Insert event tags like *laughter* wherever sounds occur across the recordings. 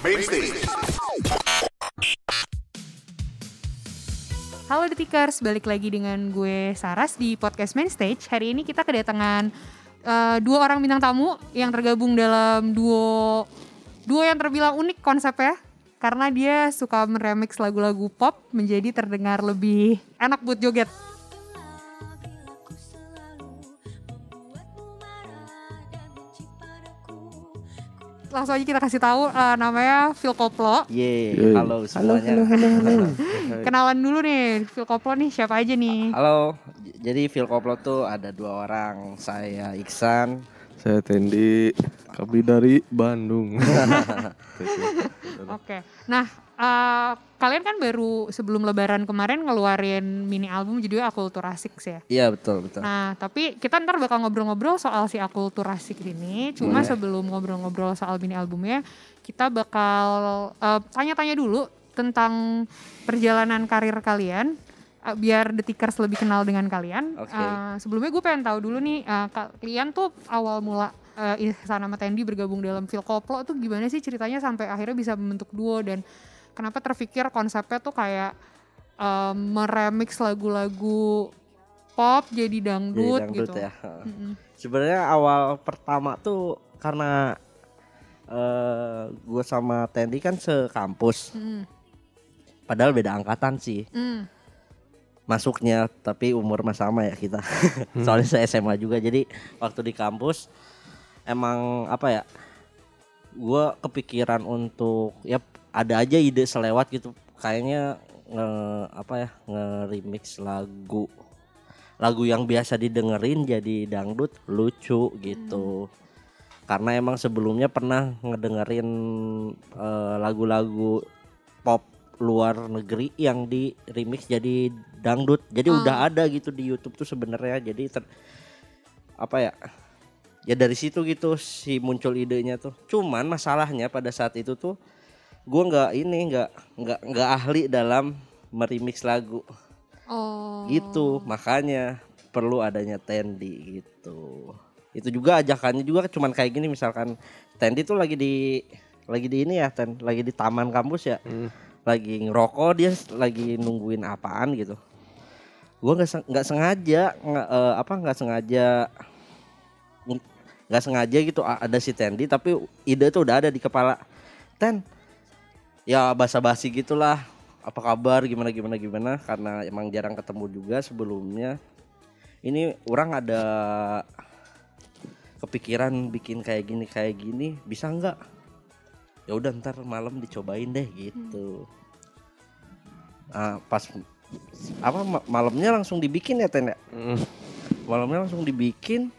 Mainstage. Halo Detikers, balik lagi dengan gue Saras di podcast Main Stage. Hari ini kita kedatangan uh, dua orang bintang tamu yang tergabung dalam duo duo yang terbilang unik konsepnya karena dia suka meremix lagu-lagu pop menjadi terdengar lebih enak buat joget. Langsung aja kita kasih tahu uh, namanya Phil Koplo. Yeay, Yoi. halo semuanya. halo, halo, halo. Kenalan dulu nih, Phil Koplo nih siapa aja nih? Halo, jadi Phil Koplo tuh ada dua orang, saya Iksan. Saya Tendi, kami dari Bandung. *laughs* Oke. Nah, eh, kalian kan baru sebelum Lebaran kemarin ngeluarin mini album judulnya Akulturasik ya. Iya betul betul. Nah, tapi kita ntar bakal ngobrol-ngobrol soal si Akulturasik ini. Cuma Boleh. sebelum ngobrol-ngobrol soal mini albumnya, kita bakal eh, tanya-tanya dulu tentang perjalanan karir kalian. Eh, biar detikers lebih kenal dengan kalian. Oke. Eh, sebelumnya gue pengen tahu dulu nih, eh, kalian tuh awal mula eh, Ihsan sama Tendi bergabung dalam Phil Koplo tuh gimana sih ceritanya sampai akhirnya bisa membentuk duo dan kenapa terpikir konsepnya tuh kayak eh, meremix lagu-lagu pop jadi dangdut, Jadi dangdut gitu. ya. Mm-mm. Sebenarnya awal pertama tuh karena eh gue sama Tendi kan sekampus, Mm, padahal beda angkatan sih mm, masuknya, tapi umur mah sama ya kita. *laughs* Soalnya saya SMA juga, jadi waktu di kampus emang apa ya? Gue kepikiran untuk ya ada aja ide selewat gitu, kayaknya nge apa ya nge-remix lagu lagu yang biasa didengerin jadi dangdut lucu gitu. Karena emang sebelumnya pernah ngedengerin eh, lagu-lagu pop luar negeri yang di remix jadi dangdut. Jadi Oh. udah ada gitu di YouTube tuh sebenarnya. Jadi ter- apa ya? Ya dari situ gitu si muncul idenya tuh. Cuman masalahnya pada saat itu tuh gua nggak ini nggak nggak nggak ahli dalam meremix lagu Oh. gitu. Makanya perlu adanya Tendi gitu. Itu juga ajakannya juga cuman kayak gini misalkan Tendi tuh lagi di lagi di ini ya Ten, lagi di taman kampus ya Hmm. lagi ngerokok dia lagi nungguin apaan gitu gua nggak nggak sengaja nggak eh, apa nggak sengaja ng- nggak sengaja gitu ada si Tendi tapi ide tuh udah ada di kepala Ten ya basa-basi gitulah apa kabar gimana gimana gimana karena emang jarang ketemu juga sebelumnya. Ini orang ada kepikiran bikin kayak gini kayak gini bisa nggak? Ya udah ntar malam dicobain deh gitu. Nah, pas apa ma- malamnya langsung dibikin ya Ten ya? Mm. malamnya langsung dibikin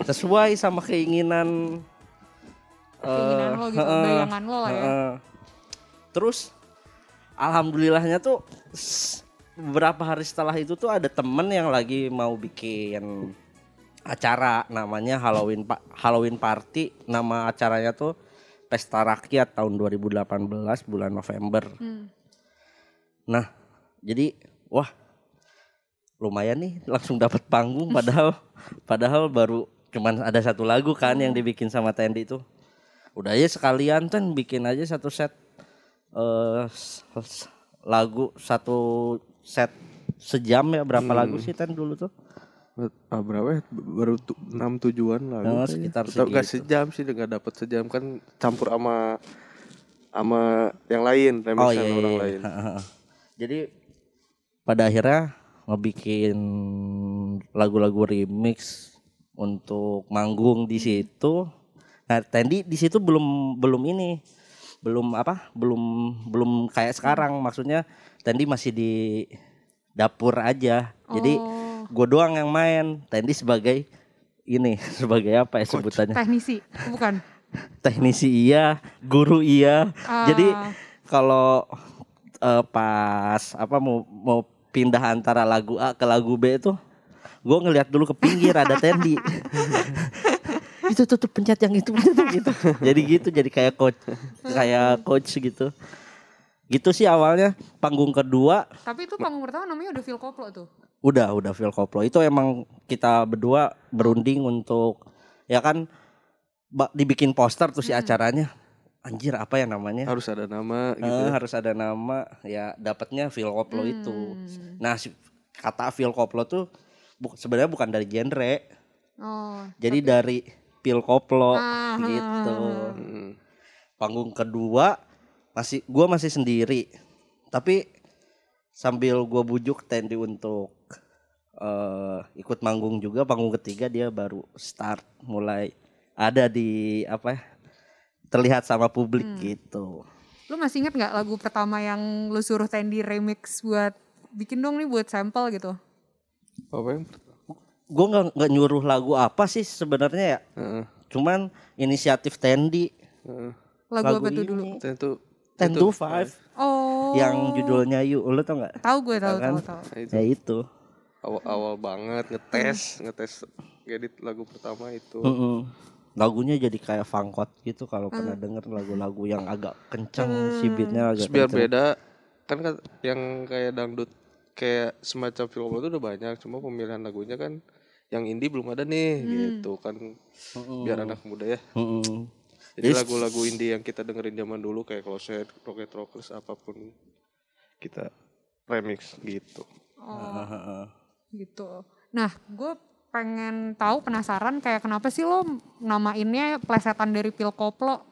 sesuai sama keinginan Keinginan eh, lo gitu, heeh, bayangan lo lah ya. heeh. terus alhamdulillahnya tuh beberapa hari setelah itu tuh ada temen yang lagi mau bikin acara namanya Halloween pa- Halloween Party nama acaranya tuh Pesta Rakyat tahun 2018 bulan November. Hmm. Nah, jadi wah lumayan nih langsung dapat panggung padahal *laughs* padahal baru cuman ada satu lagu kan yang dibikin sama Tendi itu. Udah aja sekalian kan bikin aja satu set eh s- lagu satu set sejam ya berapa Hmm. lagu sih Ten dulu tuh? Ah, berapa ya? Baru 6 tujuan lah. Oh, sekitar Tetap sejam sih, nggak dapat sejam kan campur sama sama yang lain, remixan Oh iya, orang iya. lain. Jadi pada akhirnya ngebikin lagu-lagu remix untuk manggung di situ. Nah, Tendi di situ belum belum ini, belum apa? Belum belum kayak sekarang. Maksudnya Tendi masih di dapur aja. Jadi Oh, gue doang yang main. Tendi sebagai ini *laughs* sebagai apa ya sebutannya? teknisi, bukan. *laughs* Teknisi iya, guru iya. Jadi Ah. kalau eh, pas apa mau mau pindah antara lagu A ke lagu B itu gue ngelihat dulu ke pinggir ada Tendi *laughs* itu tuh, tuh pencet yang itu pencet yang gitu *laughs* jadi gitu jadi kayak coach kayak coach gitu. Gitu sih awalnya panggung kedua. Tapi itu panggung pertama namanya udah Phil Koplo tuh. udah udah Phil Koplo. Itu emang kita berdua berunding untuk ya kan dibikin poster tuh si acaranya anjir apa ya namanya? Harus ada nama gitu Eh, ya. harus ada nama. Ya dapatnya Phil Koplo itu. Nah si, kata Phil Koplo tuh bu- sebenarnya bukan dari genre. Oh. jadi dari Phil Koplo Ah, gitu. Hmm. panggung kedua masih gua masih sendiri. Tapi sambil gua bujuk Tendi untuk eh, ikut manggung juga panggung ketiga dia baru start mulai ada di apa ya, terlihat sama publik gitu Lu masih inget nggak lagu pertama yang lu suruh Tendi remix buat bikin dong nih buat sampel gitu? apa yang gue nggak nggak nyuruh lagu apa sih sebenarnya ya Heeh, cuman inisiatif Tendi heeh. Lagu, Lagu apa tuh dulu? ini. Ten to Ten to Five Oh. yang judulnya You lo tau nggak Tahu gue tahu kan? tahu tahu. Ya itu awal awal banget ngetes *laughs* ngetes edit lagu pertama itu Mm-mm. Lagunya jadi kayak fangkot gitu kalau pernah denger lagu-lagu yang agak kenceng si beatnya agak Terus biar kenceng. beda kan kan yang kayak dangdut kayak semacam film itu udah banyak cuma pemilihan lagunya kan yang indie belum ada nih gitu kan biar anak muda ya Mm-mm. jadi Jadi- lagu-lagu indie yang kita dengerin zaman dulu kayak Closet, Rocket Rockers apa pun kita remix gitu Oh. Heeh. gitu. Nah, gue pengen tahu penasaran kayak kenapa sih lo namainnya plesetan dari Phil Koplo?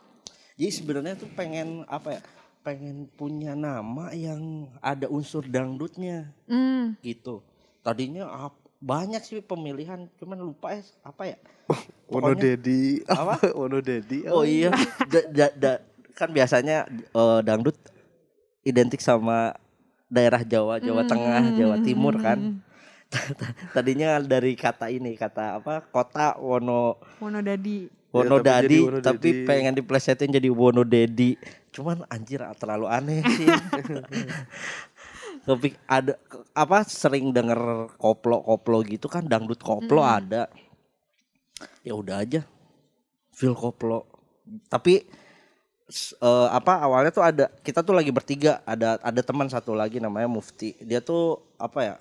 jadi sebenarnya tuh pengen apa ya pengen punya nama yang ada unsur dangdutnya. Hmm, gitu. Tadinya ap- banyak sih pemilihan cuman lupa ya apa ya. *laughs* Wono Dedi Apa? *laughs* Wono Dedi oh iya. Da- da- da- kan biasanya eh, dangdut identik sama daerah Jawa Jawa Tengah Jawa Timur kan *laughs* tadinya dari kata ini kata apa kota Wono Monodadi. Wono tapi jadi Dadi Wono tapi Dedi. pengen diplesetin jadi Wono Dedi cuman anjir terlalu aneh sih. *laughs* Kepik ada apa sering denger koplo-koplo gitu kan dangdut koplo ada. Ya udah aja feel koplo. Tapi eh, apa awalnya tuh ada kita tuh lagi bertiga ada ada teman satu lagi namanya Mufti. Dia tuh apa ya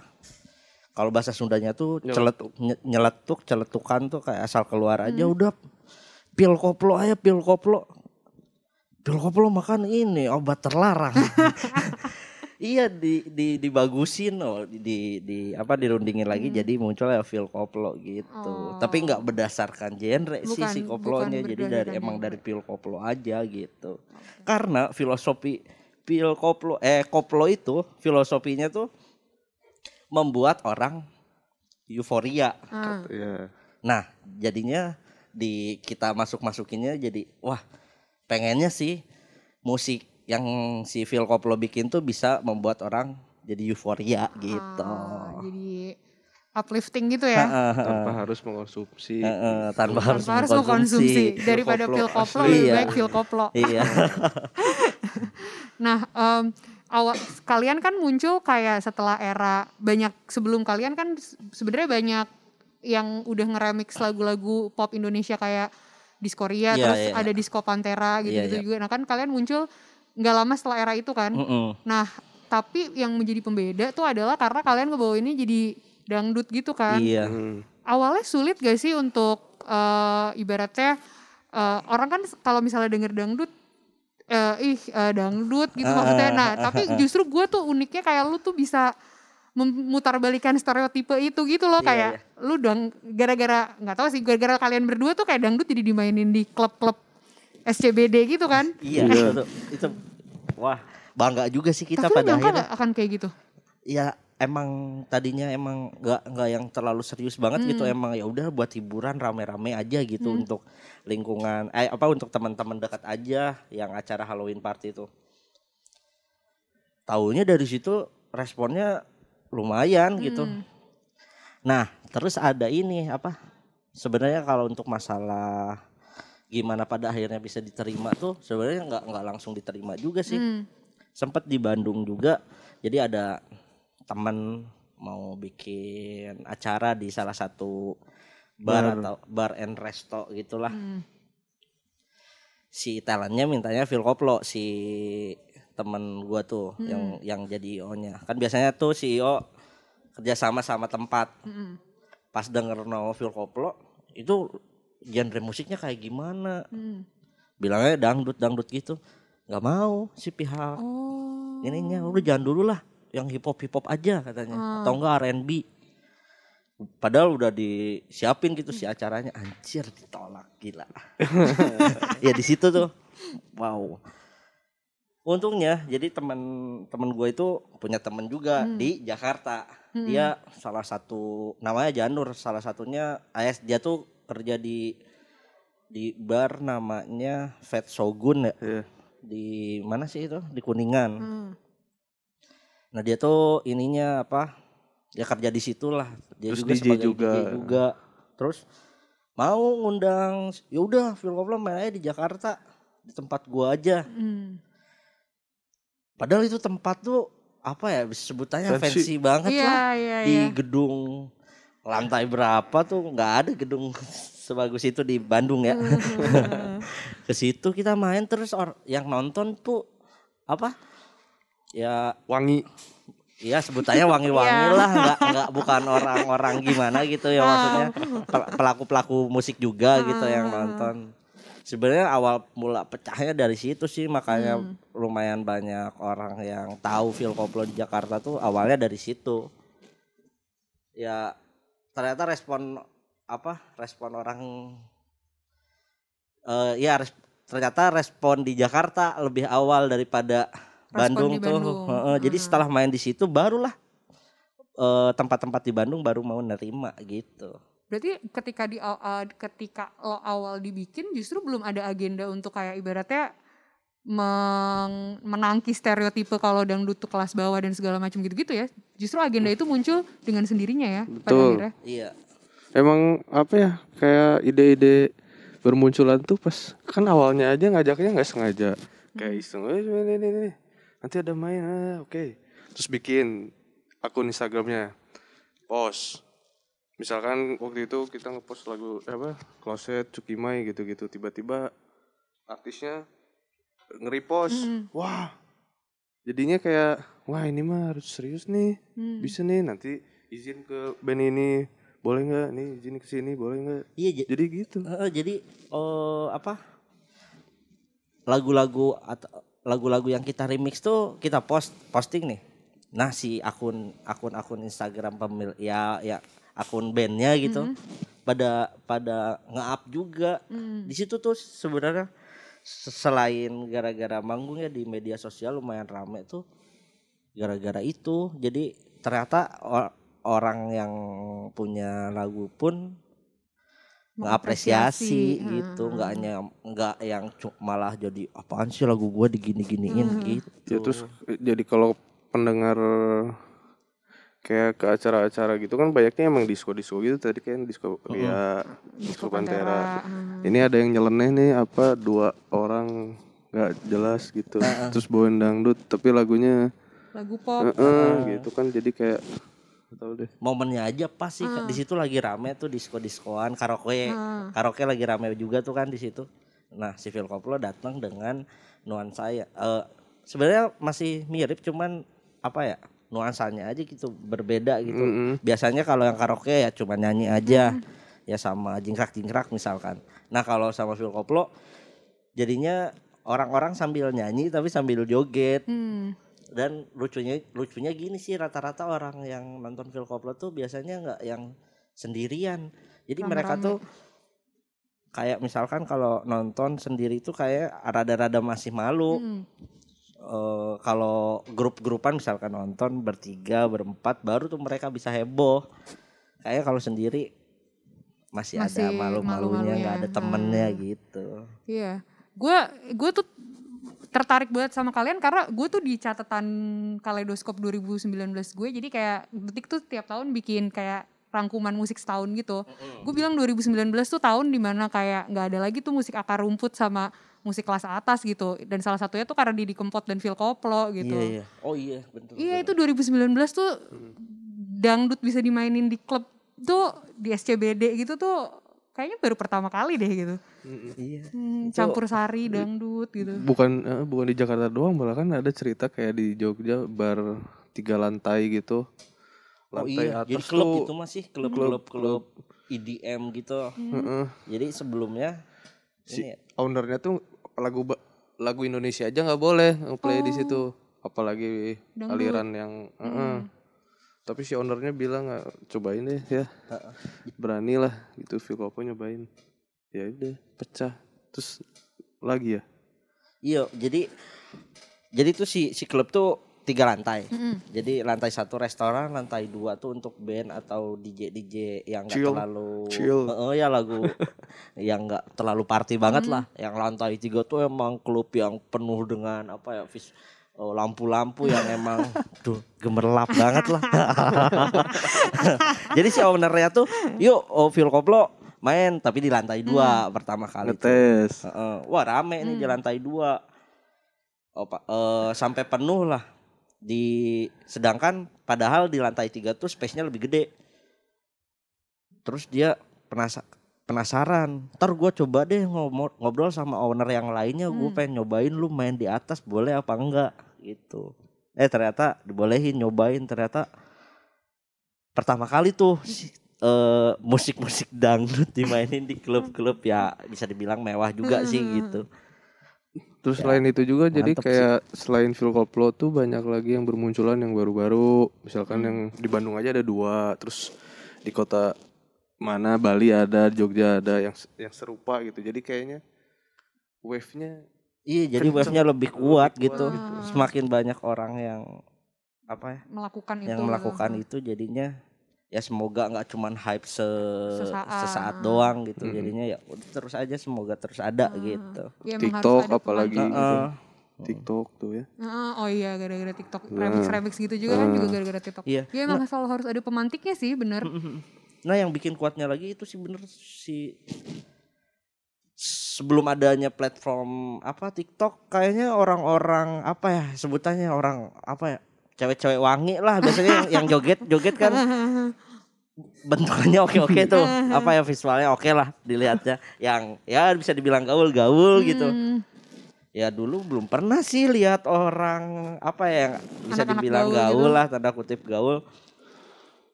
kalau bahasa Sundanya tuh celetuk nye- nyeletuk celetukan tuh kayak asal keluar aja udah. Pil koplo aja pil koplo. Pil koplo makan ini obat terlarang. *laughs* Iya di di dibagusin oh di di, di- apa dirundingin lagi jadi muncul ya feel koplo gitu. Tapi nggak berdasarkan genre sih Bukan- si bukan koplonya jadi dari berdasarkan emang genre. dari pil koplo aja gitu. Karena filosofi pil koplo eh koplo itu filosofinya tuh membuat orang euforia ya Nah, jadinya di kita masuk-masukinnya jadi wah, pengennya sih musik yang si Phil Koplo bikin tuh bisa membuat orang jadi euforia gitu. ah, jadi uplifting gitu ya. tanpa harus mengkonsumsi Heeh, tanpa harus Tanpa harus mengkonsumsi. mengkonsumsi daripada Koplo Phil Koplo lebih Iya. baik Phil Koplo. iya. *laughs* Nah, em, awal kalian kan muncul kayak setelah era banyak sebelum kalian kan se- sebenarnya banyak yang udah ngeremix lagu-lagu pop Indonesia kayak Diskoria Iya, terus iya, ada Disco Pantera gitu-gitu Iya, iya. juga. Nah, kan kalian muncul nggak lama setelah era itu kan. Mm-mm. Nah, tapi yang menjadi pembeda tuh adalah karena kalian ngebawa ini jadi dangdut gitu kan. Iya. Hmm. Awalnya sulit gak sih untuk eh, ibaratnya eh, orang kan kalau misalnya denger dangdut eh, ih eh, dangdut gitu Ah, maksudnya. Nah, tapi justru gue tuh uniknya kayak lu tuh bisa memutarbalikan stereotipe itu gitu loh Iya, kayak lu dong gara-gara nggak tahu sih gara-gara kalian berdua tuh kayak dangdut jadi dimainin di klub-klub SCBD gitu kan. Iya, itu, itu wah, bangga juga sih kita tapi lu pada akhirnya. akan kayak gitu? ya emang tadinya emang nggak nggak yang terlalu serius banget gitu emang ya udah buat hiburan rame-rame aja gitu untuk lingkungan eh apa untuk teman-teman dekat aja yang acara Halloween party itu. Tahunya dari situ responnya lumayan gitu. Nah terus ada ini apa sebenarnya kalau untuk masalah gimana pada akhirnya bisa diterima tuh sebenarnya nggak nggak langsung diterima juga sih. Hmm. sempat di Bandung juga jadi ada teman mau bikin acara di salah satu bar, atau bar and resto gitulah Hmm. si talentnya mintanya Phil Koplo si temen gua tuh yang yang jadi IO nya kan biasanya tuh si IO kerjasama sama tempat Mm-mm. pas denger nama Phil Koplo itu genre musiknya kayak gimana Hmm. bilangnya dangdut dangdut gitu nggak mau si pihak Oh. ininya udah jangan dulu lah yang hip hop hip hop aja katanya. Hmm. atau enggak R&B padahal udah disiapin gitu si acaranya. Anjir ditolak gila. *laughs* Ya di situ tuh. Wow. Untungnya jadi teman teman gue itu punya temen juga Hmm. di Jakarta. Hmm. dia salah satu namanya Janur salah satunya AS dia tuh kerja di di bar namanya Fat Shogun ya. Iya. di mana sih itu? Di Kuningan. Hmm. Nah dia tuh ininya apa? Ya kerja di situ lah. Dia Terus juga DJ sebagai juga. DJ juga. Terus mau ngundang, ya udah film Koplo main aja di Jakarta di tempat gua aja. Hmm. Padahal itu tempat tuh apa ya bisa sebutannya Fancy. fancy, banget Iya, lah iya, di iya. gedung lantai berapa tuh nggak ada gedung *laughs* sebagus itu di Bandung ya. Hmm. *laughs* Ke situ kita main terus or, yang nonton tuh apa? Ya. Wangi. Iya sebutannya wangi-wangi Iya. lah. Nggak nggak bukan orang-orang gimana gitu ya maksudnya. Pel- pelaku-pelaku musik juga gitu yang nonton. Sebenarnya awal mula pecahnya dari situ sih makanya lumayan banyak orang yang tahu Phil Koplo di Jakarta tuh awalnya dari situ. Ya ternyata respon apa respon orang eh ya res- ternyata respon di Jakarta lebih awal daripada Bandung di tuh Bandung. Heeh, jadi Hmm. setelah main di situ barulah eh, tempat-tempat di Bandung baru mau nerima gitu Berarti ketika di uh, ketika lo awal dibikin justru belum ada agenda untuk kayak ibaratnya meng- menangkis stereotipe kalau dangdut tuh kelas bawah dan segala macam gitu-gitu ya. Justru agenda itu muncul dengan sendirinya ya pada Betul. akhirnya. iya Emang apa ya kayak ide-ide bermunculan tuh pas kan awalnya aja ngajaknya nggak sengaja kayak iseng eh ini ini ini nanti ada main ah, oke. Terus bikin akun Instagramnya. Post. Misalkan waktu itu kita ngepost lagu eh, apa Closet Cukimai gitu-gitu. Tiba-tiba artisnya nge-repost. Mm. wah. Jadinya kayak wah ini mah harus serius nih. Hmm. bisa nih nanti izin ke band ini. Boleh nggak? Nih izin ke sini boleh nggak? Iya j- jadi gitu. Heeh, jadi eh, apa? Lagu-lagu atau lagu-lagu yang kita remix tuh kita post posting nih. Nah si akun akun akun Instagram pemil ya ya akun bandnya gitu pada pada nge-up juga. Hmm. di situ tuh sebenarnya se- selain gara-gara manggung ya di media sosial lumayan rame tuh gara-gara itu. Jadi ternyata o- orang yang punya lagu pun Mengapresiasi. ngapresiasi gitu Hmm. nggak hanya nggak yang malah jadi apaan sih lagu gua digini-giniin Hmm. gitu ya terus eh, jadi kalau pendengar kayak ke acara-acara gitu kan banyaknya emang disco-disco gitu tadi kan disco Ria, disco Pantera. Hmm. Ini ada yang nyeleneh nih apa dua orang nggak jelas gitu. Terus bawain dangdut tapi lagunya Lagu pop. eh gitu kan jadi kayak tahu deh. momennya aja pas sih Hmm. di situ lagi rame tuh disco diskoan karaoke Hmm. karaoke lagi rame juga tuh kan di situ nah si Phil Koplo datang dengan nuansa ya eh, sebenarnya masih mirip cuman apa ya nuansanya aja gitu berbeda gitu Mm-mm. biasanya kalau yang karaoke ya cuma nyanyi aja ya sama jingkrak jingkrak misalkan nah kalau sama Phil Koplo jadinya orang-orang sambil nyanyi tapi sambil joget Hmm. Dan lucunya lucunya gini sih rata-rata orang yang nonton Phil Koplo tuh biasanya nggak yang sendirian jadi mereka Rame-rame. tuh kayak misalkan kalau nonton sendiri tuh kayak rada-rada masih malu Hmm. Eh, kalau grup-grupan misalkan nonton bertiga berempat baru tuh mereka bisa heboh kayak kalau sendiri masih, Masih ada malu-malunya nggak ada temennya Hmm. gitu Iya, gue gue tuh tertarik banget sama kalian karena gue tuh di catatan kaleidoskop 2019 gue jadi kayak detik tuh tiap tahun bikin kayak rangkuman musik setahun gitu. Gue bilang 2019 tuh tahun di mana kayak nggak ada lagi tuh musik akar rumput sama musik kelas atas gitu. Dan salah satunya tuh karena Didi Kempot dan Phil Koplo gitu. iya iya oh iya betul Iya itu 2019 tuh dangdut bisa dimainin di klub tuh di SCBD gitu tuh kayaknya baru pertama kali deh gitu. iya Hmm, campur sari dangdut gitu. Bukan eh, bukan di Jakarta doang malah kan ada cerita kayak di Jogja bar tiga lantai gitu. Oh Lantai iya, jadi atas klub tuh itu masih klub-klub klub EDM gitu. Hmm. heeh, Jadi sebelumnya si ini ya, ownernya tuh lagu lagu Indonesia aja nggak boleh play di Oh. situ apalagi Dangdut. aliran yang Hmm. Heeh. Tapi si ownernya bilang "Ah, cobain deh ya berani lah gitu Phil Koplo nyobain ya udah pecah terus lagi ya Iya, jadi jadi tuh si si klub tuh tiga lantai. Mm-mm. Jadi lantai satu restoran, lantai dua tuh untuk band atau DJ DJ yang nggak Chill. terlalu Chill. Heeh, ya lagu *laughs* yang nggak terlalu party banget lah. Yang lantai tiga tuh emang klub yang penuh dengan apa ya vis oh, lampu-lampu yang emang tuh gemerlap banget lah. *laughs* Jadi si ownernya tuh, yuk oh, Phil Koplo main tapi di lantai dua pertama kali. tuh. ngetes Heeh. Wah rame nih di lantai dua. Oh, Pak, eh, sampai penuh lah. Di sedangkan padahal di lantai tiga tuh space-nya lebih gede. Terus dia penasa penasaran. Ntar gue coba deh ngobrol sama owner yang lainnya. Gue Hmm. pengen nyobain lu main di atas boleh apa enggak gitu. Eh ternyata dibolehin nyobain ternyata pertama kali tuh eh, musik-musik dangdut dimainin di klub-klub ya bisa dibilang mewah juga sih Hmm. gitu. terus Ya, selain itu juga jadi kayak selain Phil Koplo tuh banyak lagi yang bermunculan yang baru-baru misalkan Hmm. yang di Bandung aja ada dua terus di kota mana Bali ada Jogja ada yang yang serupa gitu jadi kayaknya wave-nya Iya, jadi wave-nya lebih kuat lebih gitu. kuat gitu. Semakin banyak orang yang apa ya, melakukan itu yang melakukan itu jadinya ya semoga nggak cuman hype se Sesaat. sesaat doang gitu. Mhm. Jadinya ya udah terus aja semoga terus ada Ah. gitu. Ya, TikTok ada apalagi gitu. Heeh. TikTok tuh ya Heeh, oh iya gara-gara TikTok Nah. remix remix gitu juga kan Nah. juga gara-gara TikTok. Iya. Ya emang selalu harus ada pemantiknya sih bener. Nah, yang bikin kuatnya lagi itu sih bener si sebelum adanya platform apa TikTok kayaknya orang-orang apa ya sebutannya orang apa ya cewek-cewek wangi lah biasanya yang, yang joget joget kan. Bentukannya oke-oke tuh apa ya visualnya oke lah dilihatnya. Yang ya bisa dibilang gaul-gaul gitu. Hmm, ya dulu belum pernah sih lihat orang apa ya yang bisa Anak-anak dibilang gaul gaul, gitu. lah tanda kutip gaul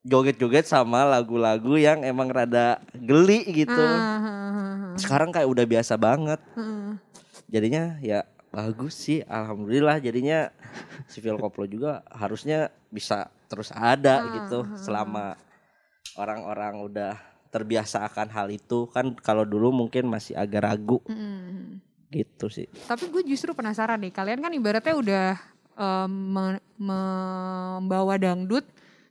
joget-joget sama lagu-lagu yang emang rada geli gitu. Ah, ah, sekarang kayak udah biasa banget. Jadinya ya bagus sih alhamdulillah. Jadinya si Phil Koplo juga harusnya bisa terus ada gitu selama orang-orang udah terbiasa akan hal itu. Kan kalau dulu mungkin masih agak ragu. Hmm. gitu sih. Tapi gue justru penasaran nih, kalian kan ibaratnya udah em, me- membawa dangdut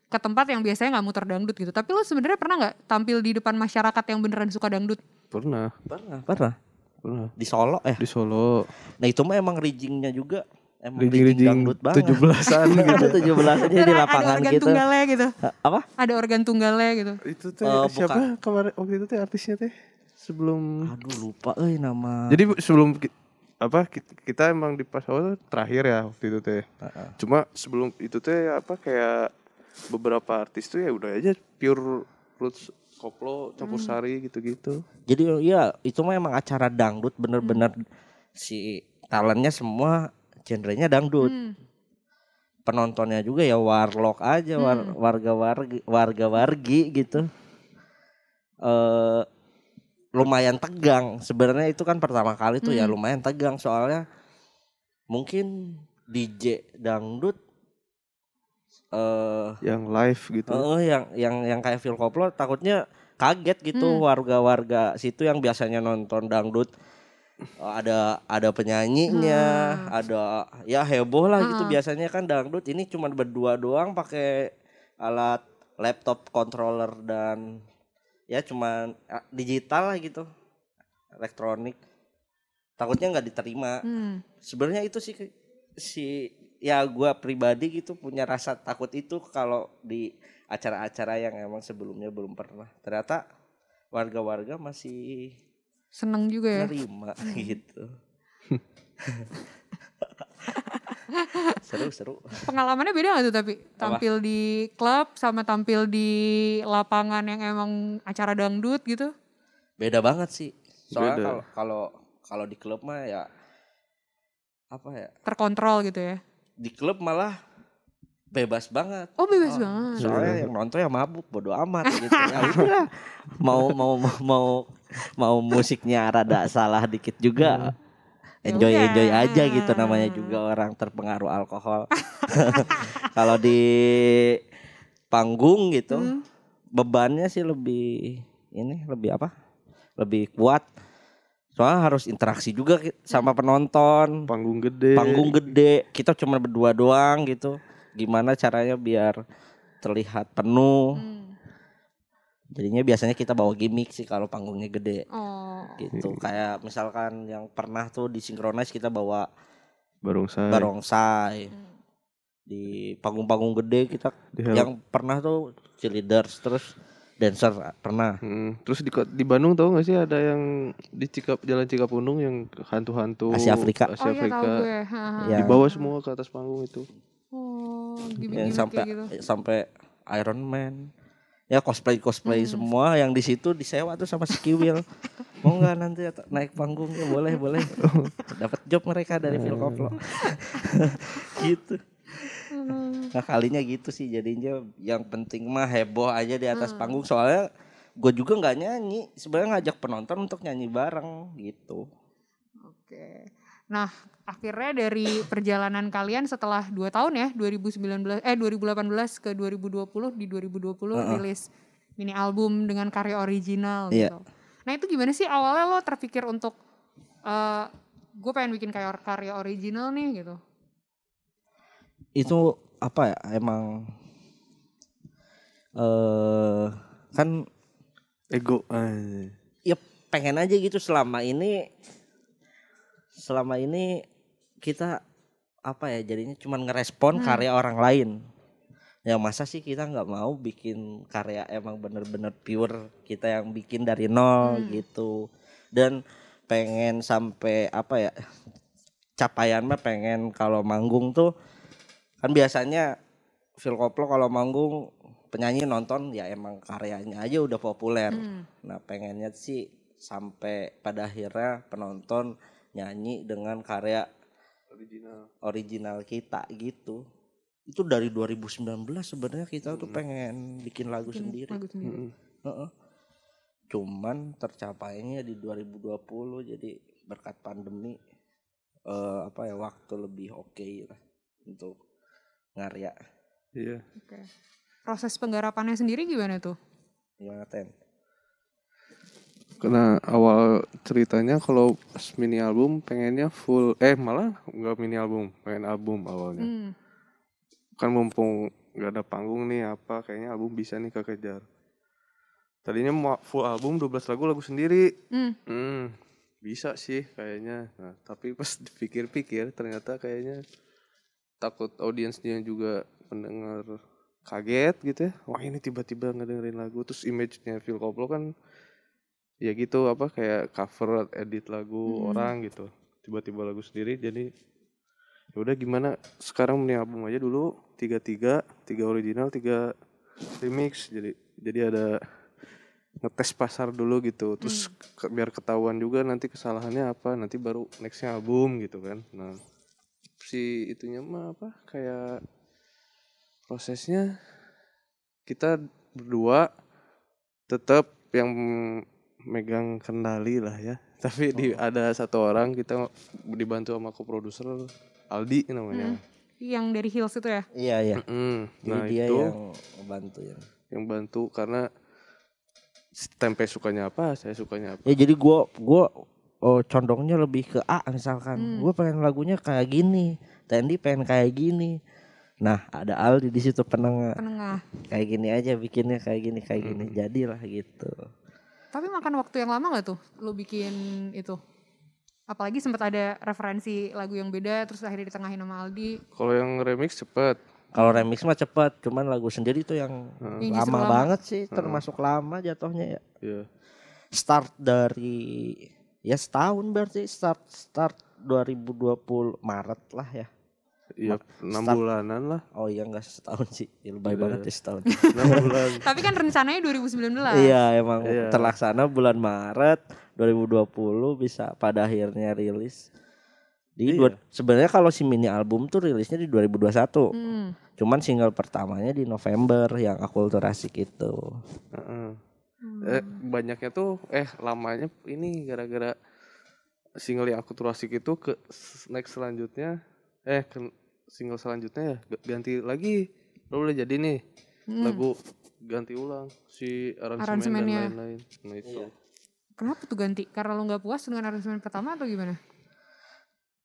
ke tempat yang biasanya nggak muter dangdut gitu. Tapi lo sebenarnya pernah nggak tampil di depan masyarakat yang beneran suka dangdut? pernah pernah pernah pernah di Solo ya di Solo nah itu mah emang riggingnya juga emang Rijing rijing dangdut banget tujuh belasan *laughs* gitu tujuh belas aja di Ada lapangan organ gitu tunggalnya gitu. apa Ada organ tunggalnya gitu. itu teh Eh, siapa bukan. kemarin waktu itu teh artisnya teh sebelum aduh lupa eh nama Jadi sebelum apa ki- kita emang di pas awal tuh terakhir ya waktu itu teh. Heeh. Cuma sebelum itu teh apa kayak beberapa artis tuh ya udah aja pure roots koplo campur sari gitu-gitu. Jadi ya itu mah emang acara dangdut bener-bener si talentnya semua genrenya dangdut. Hmm. Penontonnya juga ya warlock aja war- Hmm. warga-wargi warga-wargi gitu. Eh lumayan tegang. Sebenarnya itu kan pertama kali tuh ya Hmm. lumayan tegang soalnya mungkin DJ dangdut eh Yang live gitu. Oh, yang yang yang kayak Phil Koplo takutnya kaget gitu Hmm. warga-warga situ yang biasanya nonton dangdut ada ada penyanyinya, ada ya heboh lah gitu Hmm. biasanya kan dangdut ini cuma berdua doang pakai alat laptop controller dan ya cuman eh, digital lah gitu. Elektronik. Takutnya nggak diterima Hmm. sebenarnya itu sih si ya gua pribadi gitu punya rasa takut itu kalau di acara-acara yang emang sebelumnya belum pernah. Ternyata warga-warga masih Seneng juga ya. nerima *laughs* gitu. *laughs* Seru seru. Pengalamannya beda gak tuh tapi? Tampil di klub sama tampil di lapangan yang emang acara dangdut gitu? beda banget sih. Soalnya kalau kalau di klub mah ya apa ya? Terkontrol gitu ya. Di klub malah bebas banget Oh bebas Oh, banget. soalnya yang nonton ya mabuk bodo amat gitu ya udah mau mau mau mau mau musiknya rada salah dikit juga Ya enjoy udah. enjoy aja gitu namanya juga orang terpengaruh alkohol. *laughs* Kalau di panggung gitu Hmm. bebannya sih lebih ini lebih apa? Lebih kuat. Soalnya harus interaksi juga sama penonton. Panggung gede. Panggung gede, kita cuma berdua doang gitu. Gimana caranya biar terlihat penuh? Hmm. Jadinya biasanya kita bawa gimmick sih kalau panggungnya gede Oh. gitu. Kayak misalkan yang pernah tuh di synchronize kita bawa Barongsai. barongsai. Hmm. Di panggung-panggung gede kita Di yang pernah tuh cheerleaders terus dancer pernah. Hmm, Terus di, di Bandung tau gak sih ada yang di Cikap Jalan Cikapundung yang hantu-hantu Asia Afrika. Oh Asia iya tahu Afrika. gue. Ha, ha. Ya. Dibawa semua ke atas panggung itu. Oh, yang sampai kayak gitu. sampai Iron Man ya cosplay cosplay Hmm. semua yang di situ disewa tuh sama Skiwil *laughs* mau nggak nanti naik panggung ya boleh boleh *laughs* dapat job mereka dari Phil Koplo *laughs* gitu Hmm. *laughs* nah kalinya gitu sih jadinya yang penting mah heboh aja di atas Hmm. panggung soalnya gue juga nggak nyanyi sebenarnya ngajak penonton untuk nyanyi bareng gitu Oke. Nah, akhirnya dari perjalanan kalian setelah 2 tahun ya, 2019 eh 2018 ke 2020 di 2020 Heeh. rilis mini album dengan karya original Iya. gitu. Nah, itu gimana sih awalnya lo terpikir untuk eh gue pengen bikin kayak karya original nih gitu. Itu apa ya emang eh kan Ego. Ah, ya pengen aja gitu selama ini selama ini kita apa ya jadinya cuman ngerespon Hmm. karya orang lain ya masa sih kita nggak mau bikin karya emang bener-bener pure kita yang bikin dari nol Hmm. gitu dan pengen sampai apa ya capaian mah pengen kalau manggung tuh kan biasanya Phil Koplo kalau manggung penyanyi nonton ya emang karyanya aja udah populer Hmm. Nah pengennya sih sampai pada akhirnya penonton nyanyi dengan karya original. original kita gitu. Itu dari 2019 sebenarnya kita tuh Hmm. pengen bikin lagu Bikin sendiri. lagu sendiri. Mm-mm. Heeh. Cuman tercapainya di 2020 jadi berkat pandemi eh, apa ya waktu lebih oke lah untuk ngarya. Iya. Oke. Proses penggarapannya sendiri gimana tuh? Gimana Ten? Karena awal ceritanya kalau mini album pengennya full eh malah nggak mini album, pengen album awalnya. Hmm. Kan mumpung nggak ada panggung nih apa kayaknya album bisa nih kekejar. Tadinya mau full album 12 lagu lagu sendiri. Hmm. Hmm, bisa sih kayaknya. Nah, tapi pas dipikir-pikir ternyata kayaknya takut audiensnya juga pendengar kaget gitu ya. Wah ini tiba-tiba ngedengerin lagu terus image-nya Phil Koplo kan ya gitu apa kayak cover edit lagu Hmm. orang gitu. Tiba-tiba lagu sendiri jadi ya udah gimana sekarang mending album aja dulu tiga tiga tiga original tiga remix jadi jadi ada ngetes pasar dulu gitu terus ke- biar ketahuan juga nanti kesalahannya apa nanti baru nextnya album gitu kan nah si itunya mah apa kayak prosesnya kita berdua tetap yang megang kendali lah ya *laughs* tapi di ada satu orang kita dibantu sama co-producer Aldi namanya Yang dari Hills itu ya? Iya iya. Mm, Jadi nah dia itu yang membantu ya. yang bantu karena tempe sukanya apa saya sukanya apa Ya jadi gua gua oh, condongnya lebih ke A misalkan. Hmm. Gua pengen lagunya kayak gini, Tendi pengen kayak gini. Nah, ada Aldi di situ penengah. Penengah. Kayak gini aja bikinnya kayak gini kayak gini. Hmm. Jadilah gitu. Tapi makan waktu yang lama gak tuh lo bikin itu? Apalagi sempat ada referensi lagu yang beda terus akhirnya ditengahin sama Aldi. kalau yang remix cepet Kalau remix mah cepet, cuman lagu sendiri tuh yang justru lama, lama. banget sih, termasuk lama jatuhnya ya. ya Start dari ya setahun berarti start start 2020 Maret lah ya. ya enam bulanan lah Oh iya enggak setahun sih. Ya, lebay Iya. banget ya setahun. *laughs* enam bulan Tapi kan rencananya 2019. Iya emang Iya. terlaksana bulan Maret 2020 bisa pada akhirnya rilis. Di Iya. dua- sebenarnya kalau si mini album tuh rilisnya di 2021. Hmm. Cuman single pertamanya di November yang akulturasik itu. Heeh. Hmm. eh banyaknya tuh eh lamanya ini gara-gara single yang aku terasik itu ke next selanjutnya eh ke single selanjutnya ya ganti lagi lo udah jadi nih Hmm. lagu ganti ulang si aransemen dan lain-lain nah itu Kenapa tuh ganti? Karena lo nggak puas dengan aransemen pertama atau gimana?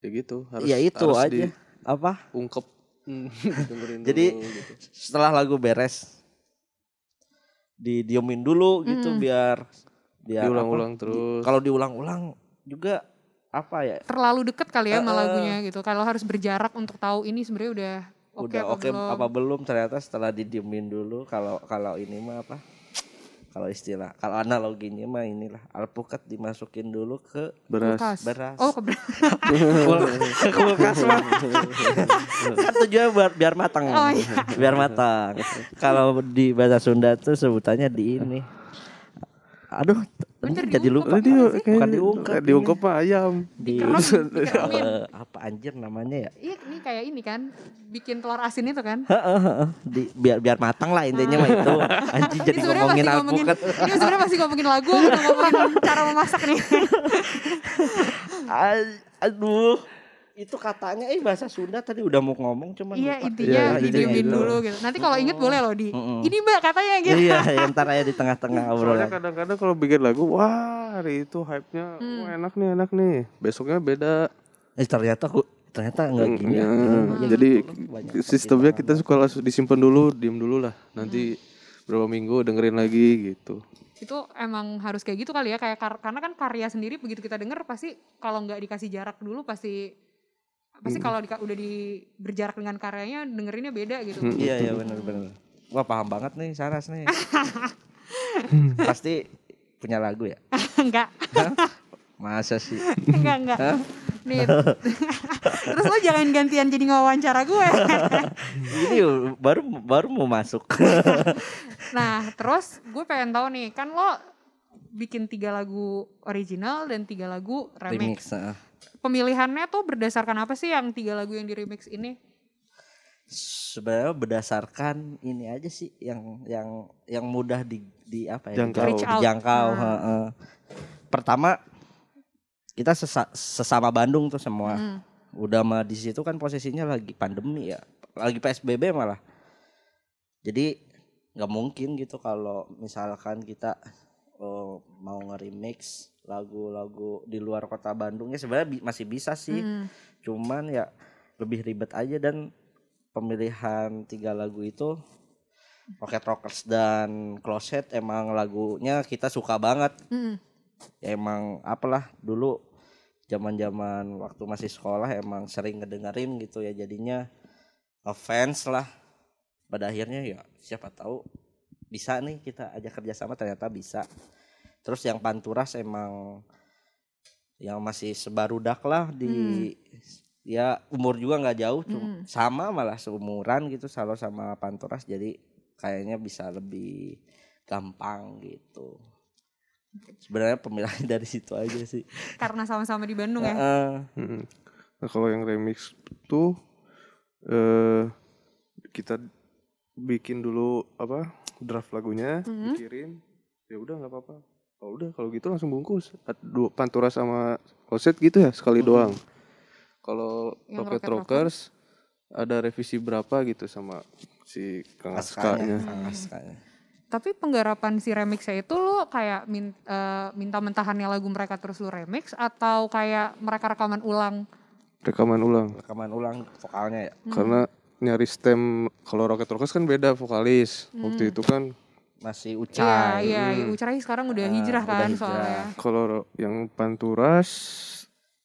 ya gitu harus ya itu harus aja apa diungkep Hmm, *laughs* dengerin Jadi, dulu, gitu. setelah lagu beres didiemin dulu gitu Mm. biar biar diulang-ulang terus kalau diulang-ulang juga apa ya Terlalu deket kali ya sama Heeh. lagunya gitu. Kalau harus berjarak untuk tahu ini sebenarnya udah oke udah apa oke belum. apa belum ternyata setelah didiemin dulu kalau kalau ini mah apa kalau istilah kalau analoginya mah inilah alpukat dimasukin dulu ke beras Kulkas. beras Oh, ke beras. *laughs* Ke kulkas mah *laughs* kan tujuannya biar biar matang Oh, iya. biar matang kalau di bahasa Sunda tuh sebutannya di ini aduh Bener, jadi lupa Tadi bukan kayak diungkep ayam di Dikerem, dikeremin. *laughs* Eh, apa anjir namanya ya Iya, ini kayak ini kan, bikin telur asin itu kan. Heeh, heeh. di biar biar matang lah intinya mah itu *laughs* anjing jadi Ini sebenarnya ngomongin masih ngomongin, alpukat ini sebenarnya masih ngomongin lagu, ngomongin cara memasak nih. *laughs* Aduh itu katanya eh bahasa Sunda tadi udah mau ngomong cuman Iya lupa. intinya Iya, didiemin gitu. dulu gitu. Nanti kalau inget boleh loh di. Ini mbak katanya gitu. iya ya, ntar aja di tengah-tengah *laughs* Soalnya obrolan kadang-kadang kalau bikin lagu, wah hari itu hype-nya Hmm. wah, enak nih, enak nih. Besoknya beda. eh ternyata aku ternyata enggak Hmm, gini ya. ya. Jadi gitu sistemnya kita pertimbangan. suka langsung disimpan dulu, diem dulu lah. Nanti berapa minggu dengerin lagi gitu. Itu emang harus kayak gitu kali ya kayak kar- karena kan karya sendiri begitu kita denger pasti kalau nggak dikasih jarak dulu pasti pasti Hmm. kalau di, udah di berjarak dengan karyanya dengerinnya beda gitu. Hmm. iya iya benar benar wah paham banget nih Saras nih *laughs* pasti punya lagu ya *laughs* enggak, masa sih enggak, enggak. Nih. *laughs* Terus lo jangan gantian jadi ngawancara gue. ini baru baru mau masuk Nah, terus gue pengen tahu nih, kan lo bikin tiga lagu original dan tiga lagu remix. remix. Pemilihannya tuh berdasarkan apa sih yang tiga lagu yang di remix ini? sebenarnya berdasarkan ini aja sih yang yang yang mudah di di apa ya Jangkau. Reach out. dijangkau Ah. heeh. pertama kita sesa- sesama Bandung tuh semua Hmm. udah mah di situ kan posisinya lagi pandemi ya lagi PSBB malah jadi nggak mungkin gitu kalau misalkan kita oh, mau nge-remix lagu-lagu di luar kota Bandung. Ya sebenarnya bi- masih bisa sih. Hmm. cuman ya lebih ribet aja dan pemilihan tiga lagu itu Rocket Rockers dan Closet emang lagunya kita suka banget. Hmm. ya emang apalah dulu zaman-zaman waktu masih sekolah emang sering ngedengerin gitu ya jadinya. Ngefans lah. Pada akhirnya ya siapa tahu bisa nih kita ajak kerjasama ternyata bisa terus yang Panturas emang yang masih sebarudak lah di ya umur juga nggak jauh cuma Hmm. sama malah seumuran gitu selalu sama Panturas jadi kayaknya bisa lebih gampang gitu sebenarnya pemilihan *laughs* dari situ aja sih Karena sama-sama di Bandung ya. Heeh. Mm-mm. Nah kalau yang remix tuh eh kita bikin dulu apa draft lagunya, Mhm. pikirin, ya udah nggak apa-apa. Kalau udah kalau gitu langsung bungkus. Dua pantura sama kloset gitu ya sekali Mhm. doang. Kalau Rocket Rocket Rockers ada revisi berapa gitu sama si Kang Askanya, Askanya. Tapi penggarapan si remixnya itu lo kayak min- eh, minta mentahannya lagu mereka terus lo remix atau kayak mereka rekaman ulang? Rekaman ulang. rekaman ulang vokalnya ya Hmm. Karena nyari stem kalau Rocket Rockers kan beda vokalis. Waktu Hmm. itu kan Iya, masih ucai iya, Hmm. Ucarai sekarang udah Ah, hijrah udah kan hijrah. soalnya. kalau yang Panturas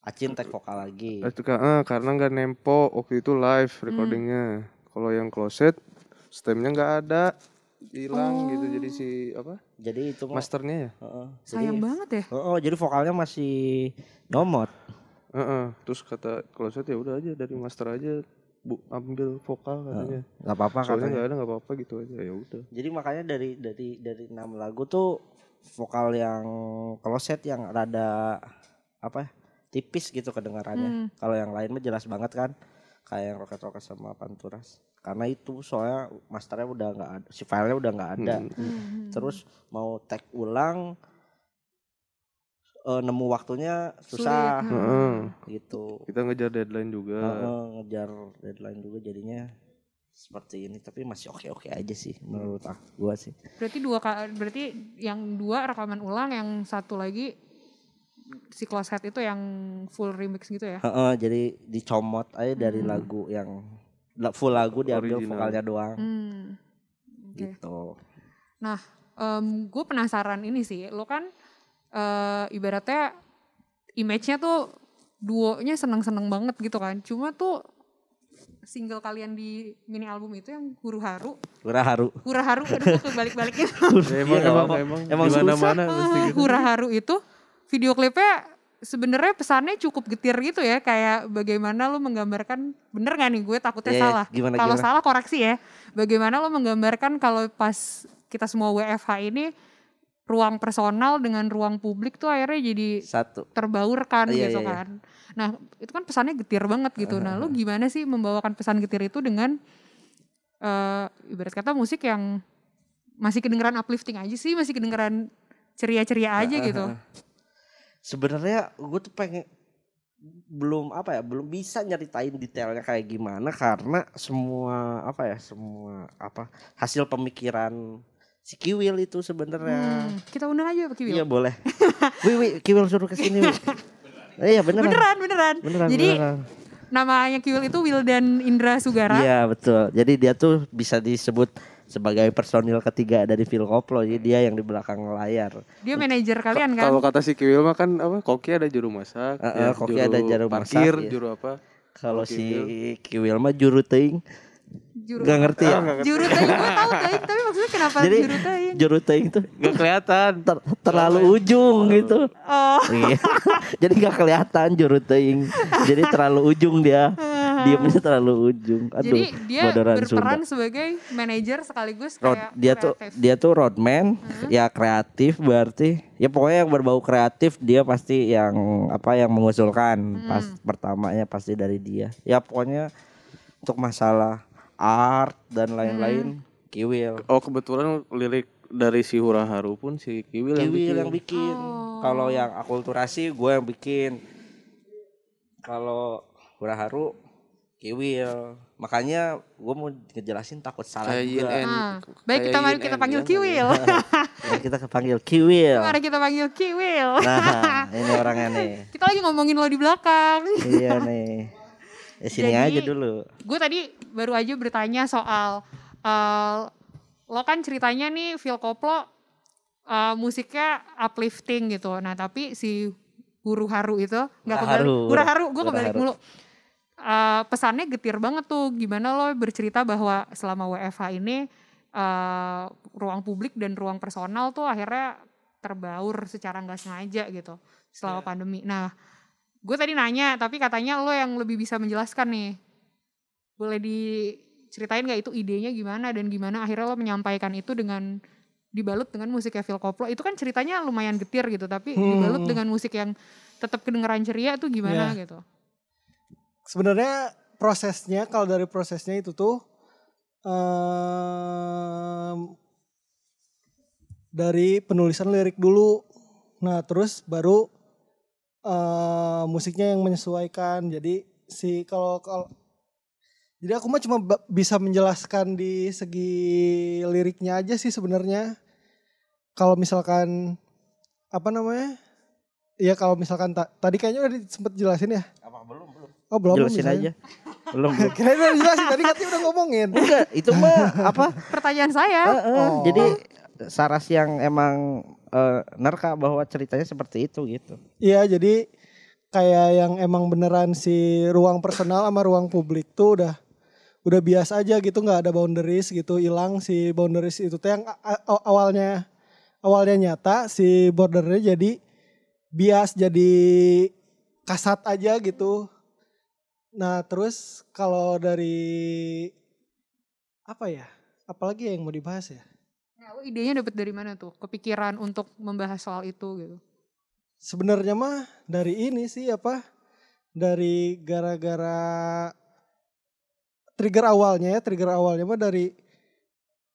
Acin tag vokal lagi itu ka- ah, karena nggak nempo waktu itu live recordingnya. Kalau yang closet stemnya nggak ada hilang gitu jadi si apa jadi itu masternya ya. heeh. Sayang jadi, banget ya. heeh, jadi vokalnya masih nyomot Heeh. Terus kata closet ya udah aja dari master aja bu ambil vokal katanya. nggak apa-apa Soalnya katanya nggak ada nggak apa-apa gitu aja ya udah. jadi makanya dari dari dari enam lagu tuh vokal yang kloset yang rada apa ya, tipis gitu kedengarannya Hmm. kalau yang lain mah jelas banget kan kayak yang Rocket Rocket sama Panturas karena itu soalnya masternya udah nggak ada si filenya udah nggak ada Hmm. Hmm. terus mau tag ulang eh, nemu waktunya susah Sulit, Heeh. gitu. Kita ngejar deadline juga. Heeh, ngejar deadline juga jadinya seperti ini tapi masih oke-oke aja sih menurut aku gua sih. Berarti dua berarti yang dua rekaman ulang, yang satu lagi si close head itu yang full remix gitu ya? Heeh, jadi dicomot aja dari lagu yang full lagu diambil Original. vokalnya doang Hmm. Oke. gitu. gue penasaran ini sih, lo kan eh, ibaratnya image-nya tuh duonya seneng-seneng banget gitu kan. Cuma tuh single kalian di mini album itu yang Huru Haru, Hura haru. Hura Haru, aduh gue kebalik-balikin. *laughs* Ya, emang, emang, emang- emang, emang di mana-mana Eh, pasti gitu. Hura Haru itu video klipnya sebenarnya pesannya cukup getir gitu ya kayak bagaimana lo menggambarkan bener gak nih gue takutnya Iya, iya. salah Gimana, kalau gimana? salah koreksi ya bagaimana lo menggambarkan kalau pas kita semua WFH ini ruang personal dengan ruang publik tuh akhirnya jadi Satu. terbaurkan Iya, gitu iya, iya. kan nah itu kan pesannya getir banget gitu nah lo *laughs* gimana sih membawakan pesan getir itu dengan eh ibarat kata musik yang masih kedengeran uplifting aja sih masih kedengeran ceria-ceria aja gitu *laughs* Sebenarnya gue tuh pengen belum apa ya belum bisa nyeritain detailnya kayak gimana karena semua apa ya semua apa hasil pemikiran si Kiwil itu sebenarnya Hmm, kita undang aja Pak Kiwil. iya boleh *laughs* Wi Wi Kiwil suruh ke sini Wi iya beneran beneran, beneran. beneran Jadi beneran. namanya Kiwil itu Wildan Indra Sugara. iya betul jadi dia tuh bisa disebut sebagai personil ketiga dari Phil Koplo jadi dia yang di belakang layar Dia manajer kalian kan? Kalau kata si Kiwil mah kan apa? Koki ada juru masak, Eh, ya, eh, Koki ada juru parkir, masak, iya. juru apa? kalau si Kiwil mah juru teing Juru nggak ngerti ya ngerti. Juru teing gue tahu teing, tapi maksudnya kenapa Jadi juru teing? juru teing tuh Gak kelihatan. ter- terlalu ujung gitu. Oh, Iya. *laughs* Jadi nggak kelihatan juru teing. Jadi terlalu ujung dia. *laughs* Diemnya terlalu ujung. Aduh. jadi dia berperan Sunda. sebagai manajer sekaligus Road, kayak dia tuh kreatif. dia tuh roadman, ya kreatif berarti. Ya pokoknya yang berbau kreatif dia pasti yang apa yang mengusulkan. Pas pertamanya pasti dari dia. Ya pokoknya untuk masalah art dan lain-lain Kiwil. Oh kebetulan lirik dari si Hura Haru pun si Kiwil, yang Kiwil bikin. yang bikin. Oh. Kalau yang akulturasi gue yang bikin. Kalau Hura Haru Kiwil. Makanya gue mau ngejelasin takut salah Kayak Yin juga. and- Ah, baik kita *laughs* mari kita panggil Yang Kiwil. Nah, kita kepanggil Kiwil. mari kita panggil Kiwil. Nah, *laughs* ini orangnya nih. Kita lagi ngomongin lo di belakang. iya nih. *laughs* Ya, sini Jadi- aja dulu. gue tadi baru aja bertanya soal eh, lo kan ceritanya nih Phil Koplo eh, musiknya uplifting gitu. Nah tapi si Huru Haru itu nggak kebalik. Haru, Hura Haru, gue kebalik Haru. mulu. Eh, pesannya getir banget tuh. Gimana lo bercerita bahwa selama WFH ini eh, ruang publik dan ruang personal tuh akhirnya terbaur secara nggak sengaja gitu selama pandemi. Nah, gue tadi nanya tapi katanya lo yang lebih bisa menjelaskan nih. Boleh diceritain gak itu idenya gimana dan gimana akhirnya lo menyampaikan itu dengan dibalut dengan musiknya Phil Koplo. Itu kan ceritanya lumayan getir gitu tapi dibalut Hmm. dengan musik yang tetap kedengeran ceria tuh gimana gitu. sebenarnya prosesnya kalau dari prosesnya itu tuh em, dari penulisan lirik dulu nah terus baru eh, musiknya yang menyesuaikan jadi si kalau kalau jadi aku mah cuma bisa menjelaskan di segi liriknya aja sih sebenarnya kalau misalkan apa namanya ya kalau misalkan ta- tadi kayaknya udah sempat jelasin ya Apa belum belum? Oh belum belum Jelasin misalnya. aja. belum. *laughs* udah dijelasin tadi katanya udah ngomongin. Enggak, itu mah apa? Pertanyaan saya, Eh, eh, Oh. Jadi Saras yang emang eh, nerka bahwa ceritanya seperti itu gitu. Iya jadi kayak yang emang beneran si ruang personal sama ruang publik tuh udah udah biasa aja gitu nggak ada boundaries gitu hilang si boundaries itu tuh yang awalnya awalnya nyata si bordernya jadi bias jadi kasat aja gitu. Nah terus kalau dari apa ya? Apalagi yang mau dibahas ya? Lo idenya dapet dari mana tuh? Kepikiran untuk membahas soal itu gitu. Sebenarnya mah dari ini sih apa? Dari gara-gara trigger awalnya ya, trigger awalnya mah dari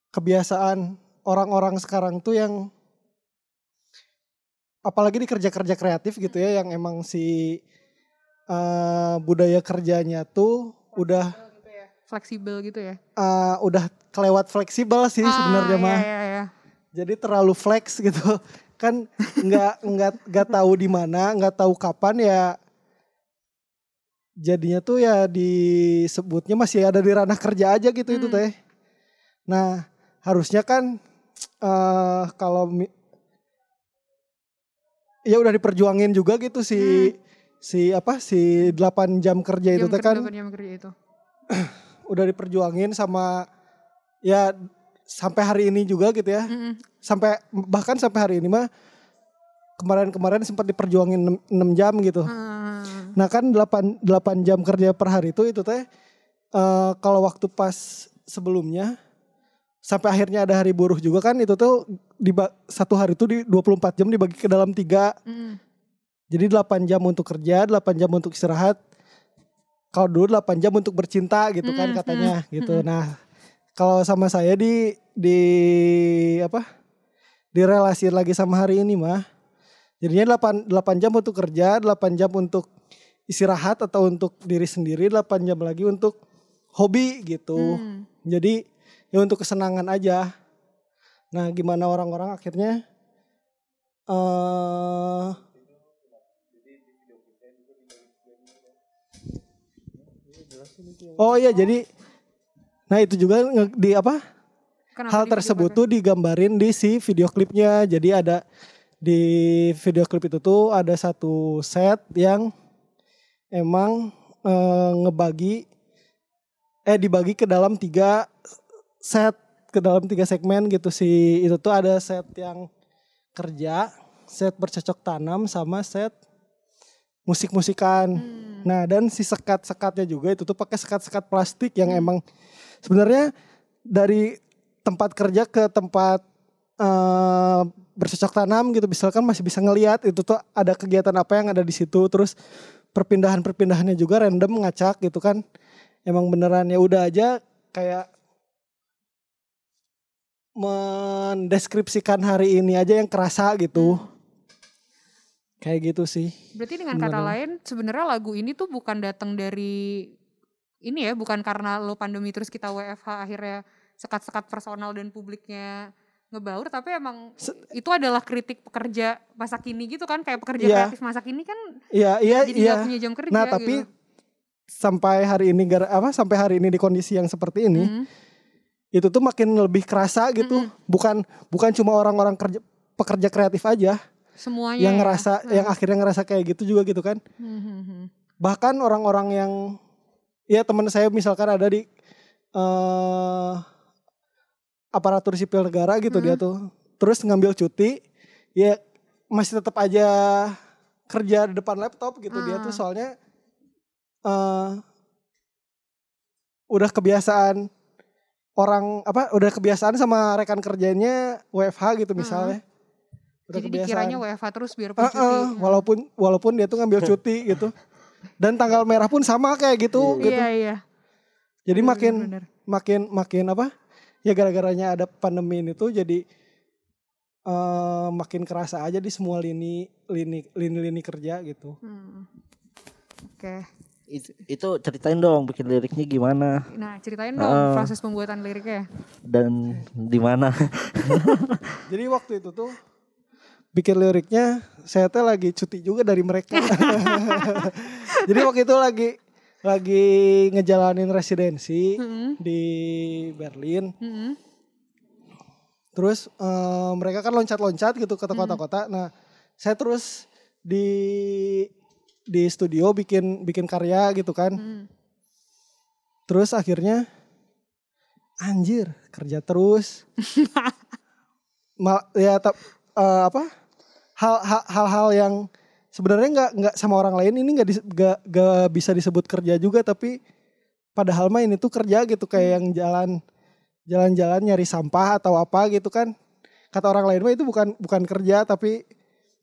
kebiasaan orang-orang sekarang tuh yang apalagi di kerja-kerja kreatif gitu ya yang emang si eh, budaya kerjanya tuh udah Fleksibel gitu ya. eh, udah kelewat fleksibel sih sebenarnya Ah, mah. Iya, iya, iya. Jadi terlalu flex gitu. *laughs* Kan nggak nggak nggak tahu di mana, nggak tahu kapan ya jadinya tuh ya disebutnya masih ada di ranah kerja aja gitu itu Hmm. teh. Nah, harusnya kan eh kalau ya udah diperjuangin juga gitu si si apa si 8 jam kerja itu Jam teh kerja, kan jam kerja itu. *clears throat* udah diperjuangin sama ya sampai hari ini juga gitu ya. Mm-mm. Sampai bahkan sampai hari ini mah kemarin-kemarin sempat diperjuangin 6, jam gitu. Ah. Nah kan 8 8 jam kerja per hari itu itu teh eh, kalau waktu pas sebelumnya sampai akhirnya ada hari buruh juga kan itu tuh di satu hari itu di 24 jam dibagi ke dalam tiga Mm-mm. jadi 8 jam untuk kerja 8 jam untuk istirahat kalau dulu 8 jam untuk bercinta gitu kan Hmm, katanya gitu nah kalau sama saya di di apa direlasiin lagi sama hari ini mah jadinya 8 8 jam untuk kerja 8 jam untuk istirahat atau untuk diri sendiri 8 jam lagi untuk hobi gitu Hmm. jadi ya untuk kesenangan aja. Nah, gimana orang-orang akhirnya eh Oh iya, jadi nah itu juga di apa? Kenapa hal tersebut tuh digambarin di si video klipnya. Jadi ada di video klip itu tuh ada satu set yang emang eh, ngebagi eh dibagi ke dalam tiga set ke dalam tiga segmen gitu sih itu tuh ada set yang kerja set bercocok tanam sama set musik-musikan Hmm. Nah dan si sekat-sekatnya juga itu tuh pakai sekat-sekat plastik yang emang sebenarnya dari tempat kerja ke tempat eh, bercocok tanam gitu misalkan masih bisa ngelihat itu tuh ada kegiatan apa yang ada di situ terus perpindahan-perpindahannya juga random ngacak gitu kan. Emang beneran ya udah aja kayak mendeskripsikan hari ini aja yang kerasa gitu kayak gitu sih Berarti dengan kata Beneran. lain sebenarnya lagu ini tuh bukan datang dari ini ya, bukan karena lo pandemi terus kita WFH akhirnya sekat-sekat personal dan publiknya ngebaur, tapi emang Se- itu adalah kritik pekerja masa kini gitu kan, kayak pekerja Iya. kreatif masa kini kan iya iya jadi iya punya jam kerja. Nah tapi gitu. sampai hari ini gara apa sampai hari ini di kondisi yang seperti ini Mhm. itu tuh makin lebih kerasa gitu. Mm-mm. Bukan bukan cuma orang-orang kerja pekerja kreatif aja semuanya yang ya. ngerasa yang akhirnya ngerasa kayak gitu juga gitu kan. Mhm. Bahkan orang-orang yang ya teman saya misalkan ada di eh aparatur sipil negara gitu dia tuh. Terus ngambil cuti ya masih tetap aja kerja di depan laptop gitu dia tuh soalnya eh udah kebiasaan orang apa udah kebiasaan sama rekan kerjanya WFH gitu misalnya. Udah Jadi dikiranya WFH terus biar Eh, cuti. eh, walaupun walaupun dia tuh ngambil cuti *laughs* gitu. Dan tanggal merah pun sama kayak gitu gitu. Iya iya. Jadi Bener, makin bener. makin makin apa? Ya gara-garanya ada pandemi ini tuh jadi eh makin kerasa aja di semua lini lini lini lini kerja gitu. Hmm. Oke. Itu, itu ceritain dong bikin liriknya gimana Nah, ceritain dong Ah. proses pembuatan liriknya. dan di mana. *laughs* Jadi waktu itu tuh bikin liriknya saya teh lagi cuti juga dari mereka. *laughs* Jadi waktu itu lagi lagi ngejalanin residensi Mhm. di Berlin. Mhm. Terus eh, mereka kan loncat-loncat gitu ke kota-kota. Nah, saya terus di di studio bikin bikin karya gitu kan. Mhm. Terus akhirnya anjir kerja terus. *laughs* Ma- ya tap- eh, apa? Hal hal- hal-hal yang sebenarnya nggak nggak sama orang lain ini nggak nggak nggak bisa disebut kerja juga tapi padahal mah ini tuh kerja gitu kayak yang jalan jalan-jalan nyari sampah atau apa gitu kan. Kata orang lain mah itu bukan bukan kerja tapi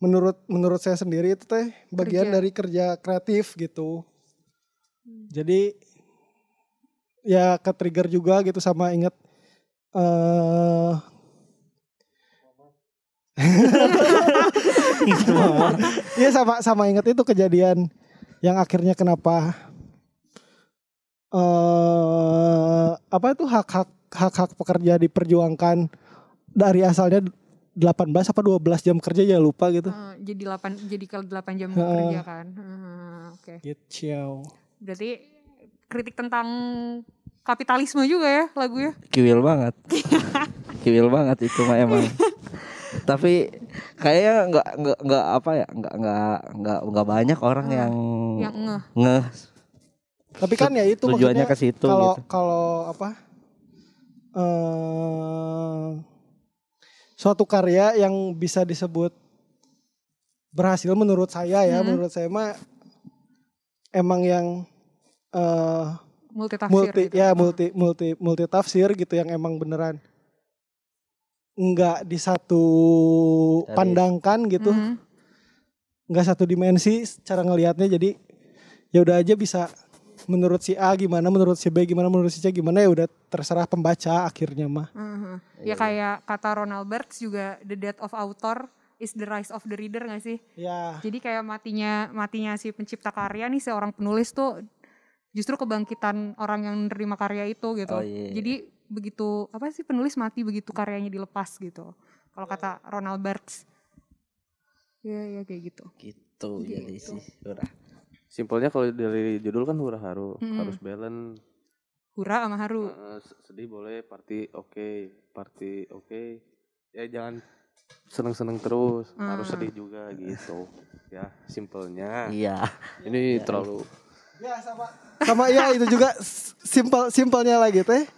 menurut menurut saya sendiri itu teh bagian Kerja. dari kerja kreatif gitu. Jadi ya ke trigger juga gitu sama inget eh *laughs* Iya sama sama inget itu kejadian yang akhirnya kenapa eh apa itu hak-hak hak-hak pekerja diperjuangkan dari asalnya 18 apa 12 jam kerja ya lupa gitu. Eh, jadi 8 jadi kalau 8 jam Heeh. kerja kan. Oke. Gitu. Berarti kritik tentang kapitalisme juga ya lagunya. Kiwil banget. Kiwil banget itu mah emang. *laughs* Tapi kayaknya nggak nggak nggak apa ya nggak nggak nggak nggak banyak orang yang Yang ngeh. ngeh Tapi kan ya itu tujuannya ke situ kalau gitu. kalau apa eh suatu karya yang bisa disebut berhasil menurut saya ya Hmm. menurut saya mah emang yang eh Multi tafsir multi gitu. ya multi multi multi tafsir gitu yang emang beneran nggak di satu pandangkan gitu Mhm. nggak satu dimensi cara ngelihatnya jadi ya udah aja bisa menurut si A gimana menurut si B gimana menurut si C gimana ya udah terserah pembaca akhirnya mah Mhm. Iya, Ya kayak kata Ronald Barthes juga the death of author is the rise of the reader gak sih? ya Jadi kayak matinya matinya si pencipta karya nih seorang penulis tuh justru kebangkitan orang yang menerima karya itu gitu. Oh, iya. Jadi begitu apa sih penulis mati begitu karyanya dilepas gitu. Kalau kata Ronald Barthes. Iya, iya kayak gitu. gitu jadi Gitu. sih udah Simpelnya kalau dari judul kan hura haru, Mm-mm. harus balance. Hura sama haru. Eh, sedih boleh, party oke, party oke. Ya jangan seneng-seneng terus, harus Hmm. sedih juga gitu. Ya, simpelnya. iya Ini terlalu ya sama sama ya itu juga simpel simpelnya lagi teh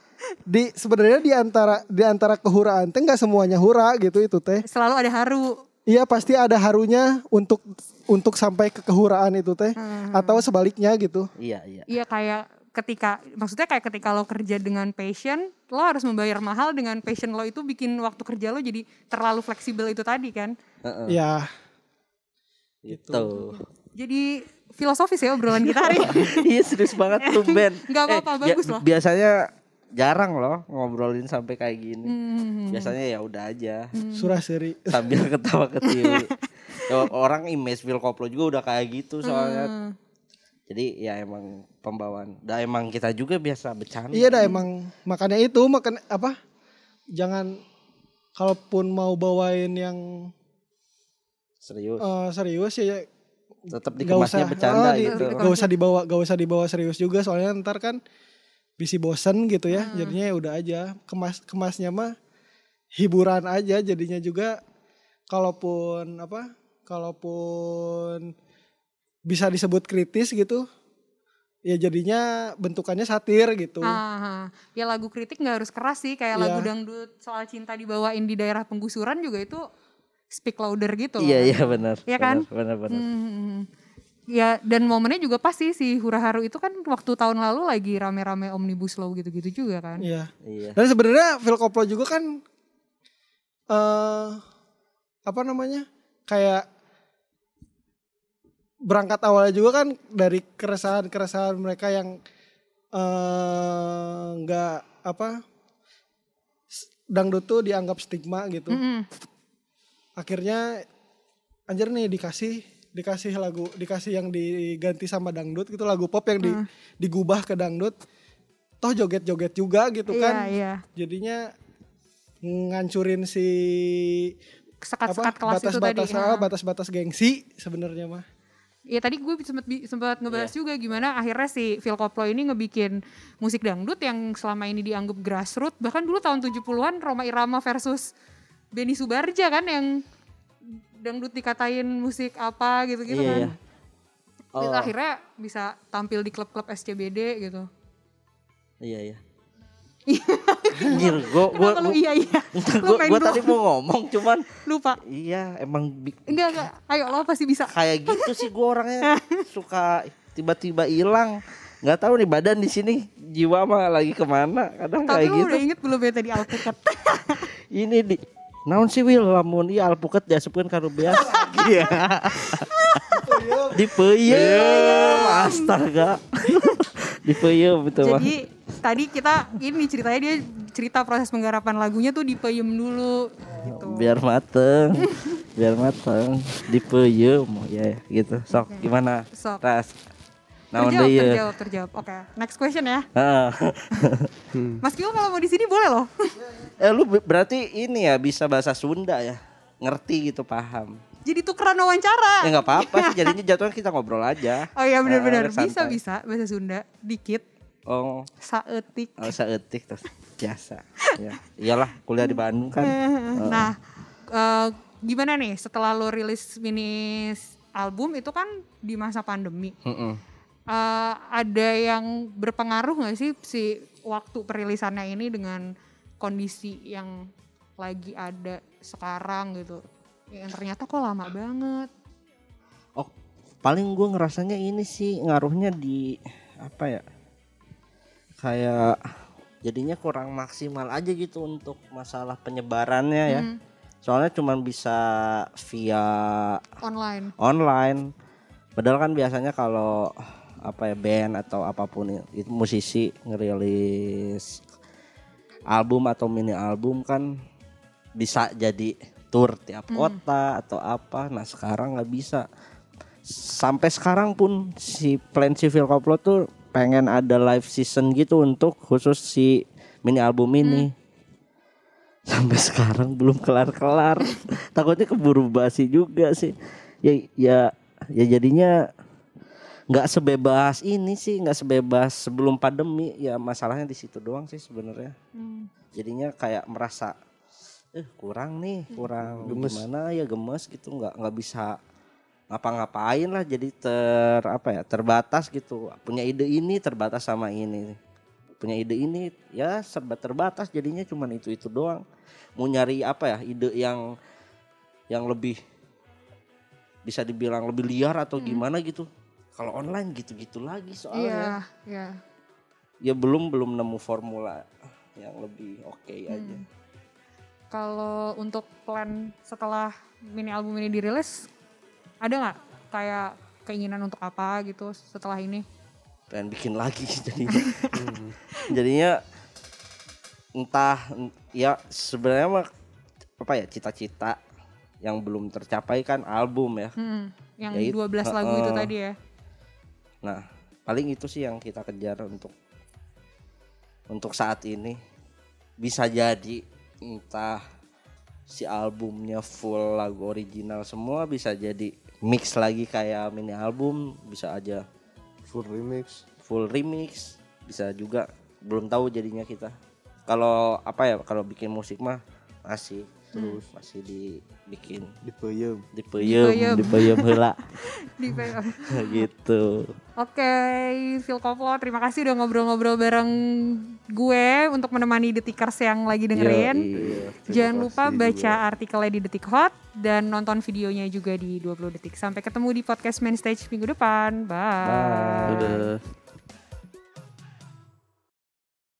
di sebenarnya di antara di antara kehuraan teh nggak semuanya hura gitu itu teh Selalu ada haru. iya pasti ada harunya untuk untuk sampai ke kehuraan itu teh Hmm. atau sebaliknya gitu iya iya Iya kayak ketika maksudnya kayak ketika lo kerja dengan passion, lo harus membayar mahal dengan passion lo itu bikin waktu kerja lo jadi terlalu fleksibel itu tadi kan. Heeh, ya gitu Jadi filosofis ya obrolan kita hari. ini. *laughs* iya serius banget tuh Ben Nggak apa-apa, Eh, bagus loh. biasanya jarang loh ngobrolin sampai kayak gini. Hmm. biasanya ya udah aja. Surah seri. Sambil *laughs* ketawa ketiwi. *laughs* Ya, orang image Phil Koplo juga udah kayak gitu soalnya. Hmm. jadi ya emang pembawaan. Dah emang kita juga biasa bercanda. Iya dah emang. Makanya itu makan apa? Jangan kalaupun mau bawain yang serius. Eh, serius ya tetap gak dikemasnya usah. bercanda di- gitu. gak usah dibawa gak usah dibawa serius juga. Soalnya ntar kan bisi bosen gitu ya Hmm. jadinya ya udah aja kemas kemasnya mah hiburan aja jadinya juga kalaupun apa kalaupun bisa disebut kritis gitu ya jadinya bentukannya satir gitu Ah, ya lagu kritik nggak harus keras sih kayak Iya. lagu dangdut soal cinta dibawain di daerah penggusuran juga itu speak louder gitu. loh. iya iya benar Iya kan? benar benar Hmm. Ya dan momennya juga pas sih si Hura Haru itu kan waktu tahun lalu lagi rame-rame omnibus law gitu-gitu juga kan. Iya. iya Dan sebenarnya Phil Koplo juga kan eh apa namanya? Kayak berangkat awalnya juga kan dari keresahan-keresahan mereka yang eh nggak apa s- dangdut tuh dianggap stigma gitu. Mm-mm. Akhirnya anjir nih dikasih dikasih lagu dikasih yang diganti sama dangdut gitu lagu pop yang di, Hmm. digubah ke dangdut. Toh joget-joget juga gitu Iya, kan iya. jadinya ngancurin si Sekat-sekat kelas itu tadi. batas-batas ha. ah, batas-batas gengsi sebenarnya mah. Iya tadi gue sempat sempat ngebahas Iya. juga gimana akhirnya si Phil Koplo ini ngebikin musik dangdut yang selama ini dianggap grassroots bahkan dulu tahun 70-an Roma Irama versus Benny Subarja kan yang dangdut dikatain musik apa gitu-gitu iya kan. iya Terus oh akhirnya bisa tampil di klub-klub SCBD gitu. iya iya *laughs* Anjir, gua gua lu iya iya? *laughs* Lu gua, gua tadi mau ngomong cuman *laughs* Lupa. iya emang Enggak enggak. Ayo lo pasti bisa. kayak gitu sih gua orangnya suka tiba-tiba hilang nggak tahu nih badan di sini jiwa mah lagi ke mana kadang Tapi kayak lu gitu udah inget belum ya tadi alpukat? ini di naon sih Will? Lamun ieu alpukat diasupkeun ka rubeas iya. Di peuyeum astaga. *laughs* Di peuyeum itu mah. Jadi tadi kita ini ceritanya dia cerita proses penggarapan lagunya tuh dipeyem dulu gitu. biar mateng. Biar matang dipeyem ya gitu. Sok gimana? Sok. ras naon terjawab, deui ya terjawab, terjawab. Oke, next question ya. Heeh. *laughs* Mas Kio kalau mau di sini boleh loh. *laughs* eh lu be- berarti ini ya bisa bahasa Sunda ya ngerti gitu paham Jadi tukeran wawancara. ya nggak apa-apa sih jadinya jatuhnya kita ngobrol aja *laughs* Oh iya benar-benar Ah, bisa bisa bahasa Sunda dikit oh saetik. nggak usah etik terus biasa ya iyalah kuliah di Bandung kan Nah, eh, gimana nih setelah lo rilis mini album itu kan di masa pandemi. Mm-mm. Eh, ada yang berpengaruh nggak sih si waktu perilisannya ini dengan kondisi yang lagi ada sekarang gitu? Yang ternyata kok lama banget. Oh, paling gue ngerasanya ini sih ngaruhnya di apa ya? Kayak jadinya kurang maksimal aja gitu untuk masalah penyebarannya ya. Hmm, Soalnya cuman bisa via online. online. Padahal kan biasanya kalau apa ya band atau apa pun ya, itu musisi ngerilis album atau mini album kan bisa jadi tour tiap kota atau apa. Nah sekarang nggak bisa. Sampai sekarang pun si Plan Civil Koplo tuh pengen ada live season gitu untuk khusus si mini album ini. Sampai sekarang belum kelar-kelar. *laughs* Takutnya keburu basi juga sih. Ya ya ya jadinya nggak sebebas ini sih, nggak sebebas sebelum pandemi. Ya masalahnya di situ doang sih sebenarnya. Hmm. jadinya kayak merasa eh kurang nih kurang Gemes. gimana ya gemes gitu. Nggak nggak bisa ngapa-ngapain lah jadi ter apa ya terbatas gitu. Punya ide ini terbatas sama ini. Punya ide ini ya serba terbatas jadinya cuman itu itu doang. Mau nyari apa ya ide yang yang lebih bisa dibilang lebih liar atau gimana gitu kalau online gitu-gitu lagi Iya, soalnya iya. ya belum belum nemu formula yang lebih oke aja. Hmm. Kalau untuk plan setelah mini album ini dirilis, ada nggak kayak keinginan untuk apa gitu setelah ini? Pengen bikin lagi *laughs* jadinya. jadinya entah en- ya sebenarnya mah apa ya cita-cita yang belum tercapai kan album ya. Hmm, yang Ya itu, 12 lagu itu heeh. tadi ya. Nah, paling itu sih yang kita kejar untuk untuk saat ini. Bisa jadi entah si albumnya full lagu original semua bisa jadi mix lagi kayak mini album, bisa aja Full remix. full remix, bisa juga belum tahu jadinya kita. Kalau apa ya kalau bikin musik mah masih terus masih dibikin Dipeyem. dipeyem Dipeyem. dipeyem heula *laughs* Di PO. *laughs* gitu. Oke, Phil Koplo, terima kasih udah ngobrol-ngobrol bareng gue untuk menemani detikers yang lagi dengerin. Yoi. Terima Jangan lupa baca juga. artikelnya di Detik Hot dan nonton videonya juga di 20 detik. Sampai ketemu di podcast Main Stage minggu depan. Bye. Bye.